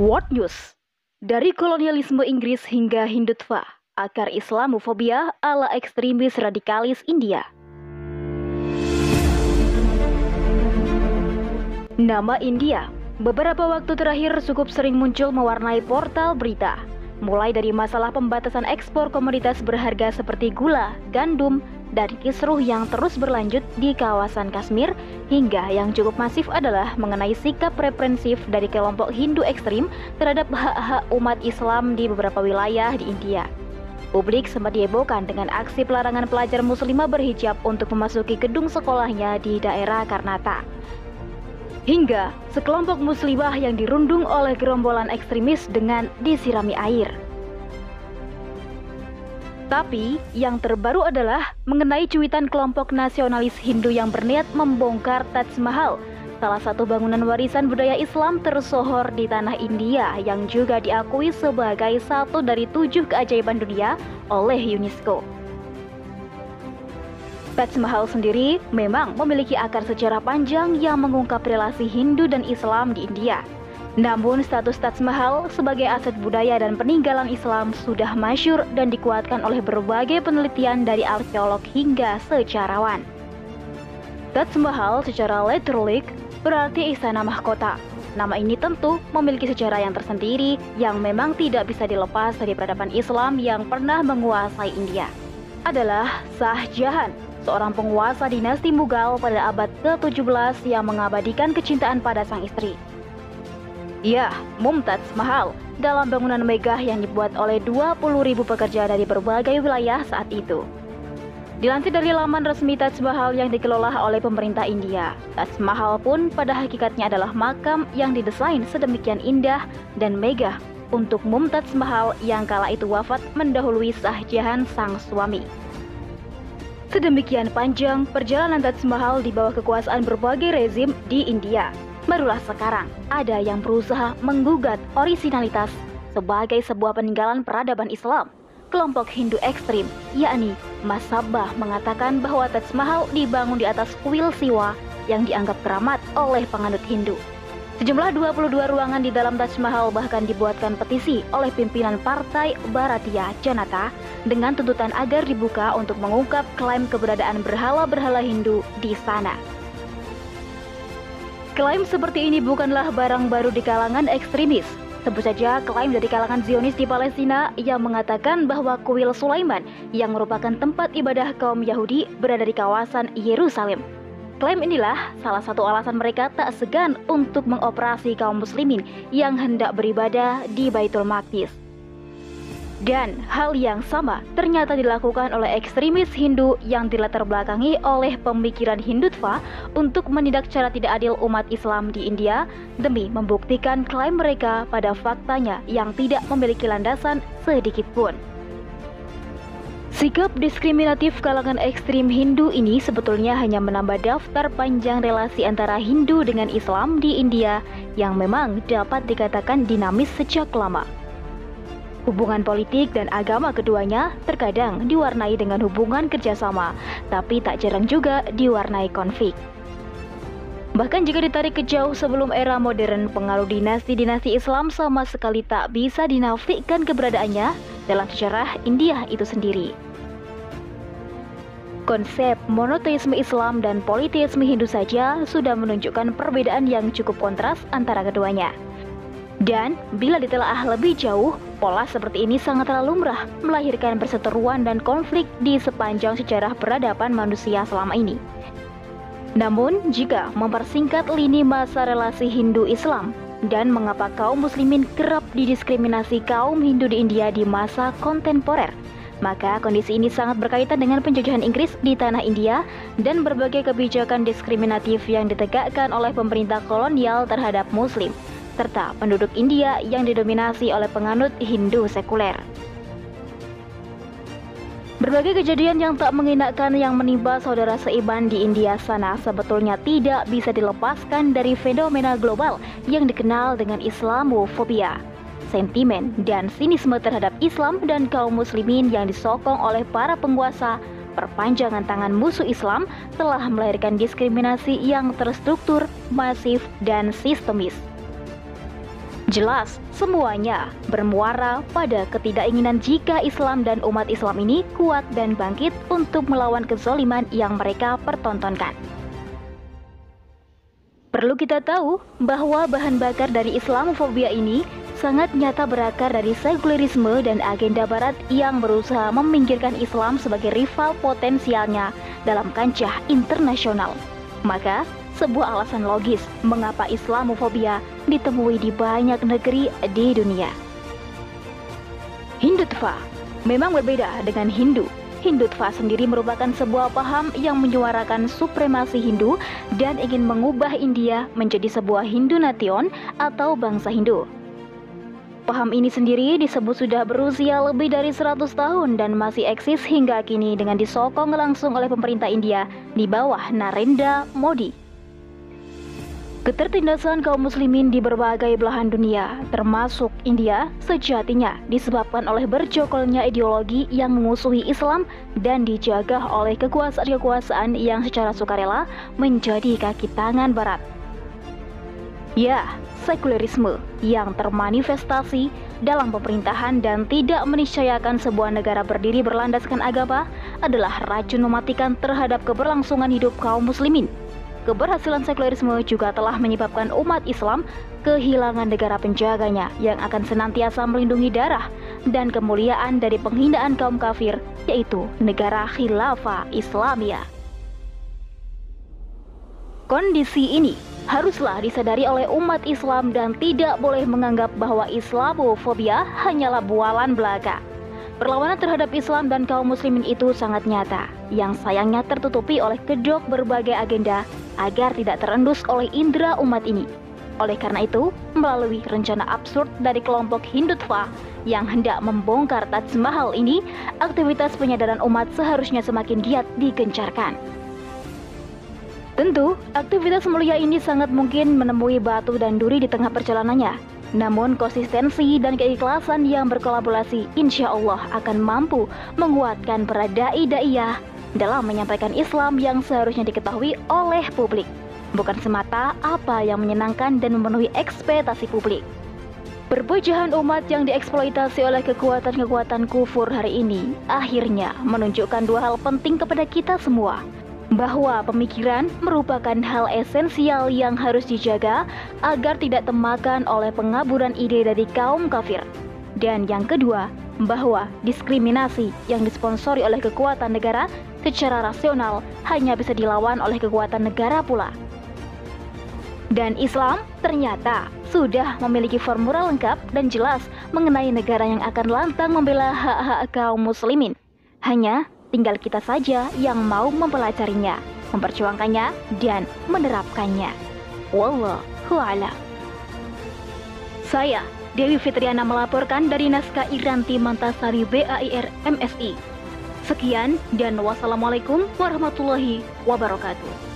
World News Dari kolonialisme Inggris hingga Hindutva, akar Islamofobia ala ekstremis radikalis India. Nama India beberapa waktu terakhir cukup sering muncul mewarnai portal berita. Mulai dari masalah pembatasan ekspor komoditas berharga seperti gula, gandum, dan kisruh yang terus berlanjut di kawasan Kashmir hingga yang cukup masif adalah mengenai sikap reprensif dari kelompok Hindu ekstrim terhadap hak-hak umat Islam di beberapa wilayah di India. Publik sempat dihebohkan dengan aksi pelarangan pelajar muslimah berhijab untuk memasuki gedung sekolahnya di daerah Karnata. Hingga sekelompok muslimah yang dirundung oleh gerombolan ekstremis dengan disirami air. Tapi yang terbaru adalah mengenai cuitan kelompok nasionalis Hindu yang berniat membongkar Taj Mahal, salah satu bangunan warisan budaya Islam tersohor di tanah India yang juga diakui sebagai satu dari tujuh keajaiban dunia oleh UNESCO. Taj Mahal sendiri memang memiliki akar sejarah panjang yang mengungkap relasi Hindu dan Islam di India. Namun status Taj Mahal sebagai aset budaya dan peninggalan Islam sudah masyur dan dikuatkan oleh berbagai penelitian dari arkeolog hingga sejarawan. Taj Mahal secara literal berarti istana mahkota. Nama ini tentu memiliki sejarah yang tersendiri yang memang tidak bisa dilepas dari peradaban Islam yang pernah menguasai India. Adalah Shah Jahan, seorang penguasa dinasti Mughal pada abad ke-17 yang mengabadikan kecintaan pada sang istri. Ya, Mumtaz Mahal dalam bangunan megah yang dibuat oleh 20.000 pekerja dari berbagai wilayah saat itu. Dilansir dari laman resmi Taj Mahal yang dikelola oleh pemerintah India, Taj Mahal pun pada hakikatnya adalah makam yang didesain sedemikian indah dan megah untuk Mumtaz Mahal yang kala itu wafat mendahului Shah Jahan sang suami. Sedemikian panjang perjalanan Taj Mahal di bawah kekuasaan berbagai rezim di India, Barulah sekarang ada yang berusaha menggugat orisinalitas sebagai sebuah peninggalan peradaban Islam. Kelompok Hindu ekstrim, yakni Masabah mengatakan bahwa Taj Mahal dibangun di atas kuil Siwa yang dianggap keramat oleh penganut Hindu. Sejumlah 22 ruangan di dalam Taj Mahal bahkan dibuatkan petisi oleh pimpinan partai Bharatiya Janata dengan tuntutan agar dibuka untuk mengungkap klaim keberadaan berhala-berhala Hindu di sana. Klaim seperti ini bukanlah barang baru di kalangan ekstremis. Sebut saja klaim dari kalangan Zionis di Palestina yang mengatakan bahwa kuil Sulaiman yang merupakan tempat ibadah kaum Yahudi berada di kawasan Yerusalem. Klaim inilah salah satu alasan mereka tak segan untuk mengoperasi kaum muslimin yang hendak beribadah di Baitul Maqdis. Dan hal yang sama ternyata dilakukan oleh ekstremis Hindu yang dilatar belakangi oleh pemikiran Hindutva untuk menindak cara tidak adil umat Islam di India demi membuktikan klaim mereka pada faktanya yang tidak memiliki landasan sedikit pun. Sikap diskriminatif kalangan ekstrim Hindu ini sebetulnya hanya menambah daftar panjang relasi antara Hindu dengan Islam di India yang memang dapat dikatakan dinamis sejak lama. Hubungan politik dan agama keduanya terkadang diwarnai dengan hubungan kerjasama, tapi tak jarang juga diwarnai konflik. Bahkan jika ditarik ke jauh sebelum era modern, pengaruh dinasti-dinasti Islam sama sekali tak bisa dinafikan keberadaannya dalam sejarah India itu sendiri. Konsep monoteisme Islam dan politeisme Hindu saja sudah menunjukkan perbedaan yang cukup kontras antara keduanya. Dan bila ditelaah lebih jauh, pola seperti ini sangatlah lumrah melahirkan perseteruan dan konflik di sepanjang sejarah peradaban manusia selama ini. Namun, jika mempersingkat lini masa relasi Hindu-Islam dan mengapa kaum muslimin kerap didiskriminasi kaum Hindu di India di masa kontemporer, maka kondisi ini sangat berkaitan dengan penjajahan Inggris di tanah India dan berbagai kebijakan diskriminatif yang ditegakkan oleh pemerintah kolonial terhadap muslim serta penduduk India yang didominasi oleh penganut Hindu sekuler. Berbagai kejadian yang tak menginakkan yang menimpa saudara seiman di India sana sebetulnya tidak bisa dilepaskan dari fenomena global yang dikenal dengan Islamofobia. Sentimen dan sinisme terhadap Islam dan kaum muslimin yang disokong oleh para penguasa perpanjangan tangan musuh Islam telah melahirkan diskriminasi yang terstruktur, masif, dan sistemis. Jelas, semuanya bermuara pada ketidakinginan jika Islam dan umat Islam ini kuat dan bangkit untuk melawan kezoliman yang mereka pertontonkan. Perlu kita tahu bahwa bahan bakar dari Islamofobia ini sangat nyata berakar dari sekulerisme dan agenda barat yang berusaha meminggirkan Islam sebagai rival potensialnya dalam kancah internasional. Maka, sebuah alasan logis mengapa Islamofobia ditemui di banyak negeri di dunia. Hindutva memang berbeda dengan Hindu. Hindutva sendiri merupakan sebuah paham yang menyuarakan supremasi Hindu dan ingin mengubah India menjadi sebuah Hindu nation atau bangsa Hindu. Paham ini sendiri disebut sudah berusia lebih dari 100 tahun dan masih eksis hingga kini dengan disokong langsung oleh pemerintah India di bawah Narendra Modi. Ketertindasan kaum muslimin di berbagai belahan dunia, termasuk India, sejatinya disebabkan oleh berjokolnya ideologi yang memusuhi Islam dan dijaga oleh kekuasaan-kekuasaan yang secara sukarela menjadi kaki tangan barat. Ya, sekulerisme yang termanifestasi dalam pemerintahan dan tidak meniscayakan sebuah negara berdiri berlandaskan agama adalah racun mematikan terhadap keberlangsungan hidup kaum muslimin keberhasilan sekulerisme juga telah menyebabkan umat Islam kehilangan negara penjaganya yang akan senantiasa melindungi darah dan kemuliaan dari penghinaan kaum kafir, yaitu negara khilafah Islamia. Kondisi ini haruslah disadari oleh umat Islam dan tidak boleh menganggap bahwa Islamofobia hanyalah bualan belaka. Perlawanan terhadap Islam dan kaum muslimin itu sangat nyata, yang sayangnya tertutupi oleh kedok berbagai agenda agar tidak terendus oleh indera umat ini. Oleh karena itu, melalui rencana absurd dari kelompok Hindutva yang hendak membongkar Taj Mahal ini, aktivitas penyadaran umat seharusnya semakin giat digencarkan. Tentu, aktivitas mulia ini sangat mungkin menemui batu dan duri di tengah perjalanannya, namun konsistensi dan keikhlasan yang berkolaborasi insya Allah akan mampu menguatkan para da'i-da'iyah dalam menyampaikan Islam yang seharusnya diketahui oleh publik. Bukan semata apa yang menyenangkan dan memenuhi ekspektasi publik. Perpecahan umat yang dieksploitasi oleh kekuatan-kekuatan kufur hari ini akhirnya menunjukkan dua hal penting kepada kita semua bahwa pemikiran merupakan hal esensial yang harus dijaga agar tidak temakan oleh pengaburan ide dari kaum kafir. Dan yang kedua, bahwa diskriminasi yang disponsori oleh kekuatan negara secara rasional hanya bisa dilawan oleh kekuatan negara pula. Dan Islam ternyata sudah memiliki formula lengkap dan jelas mengenai negara yang akan lantang membela hak-hak kaum muslimin. Hanya Tinggal kita saja yang mau mempelajarinya, memperjuangkannya, dan menerapkannya. Wallahu a'lam. Saya Dewi Fitriana melaporkan dari naskah Iranti Mantasari BAIR MSI. Sekian dan wassalamualaikum warahmatullahi wabarakatuh.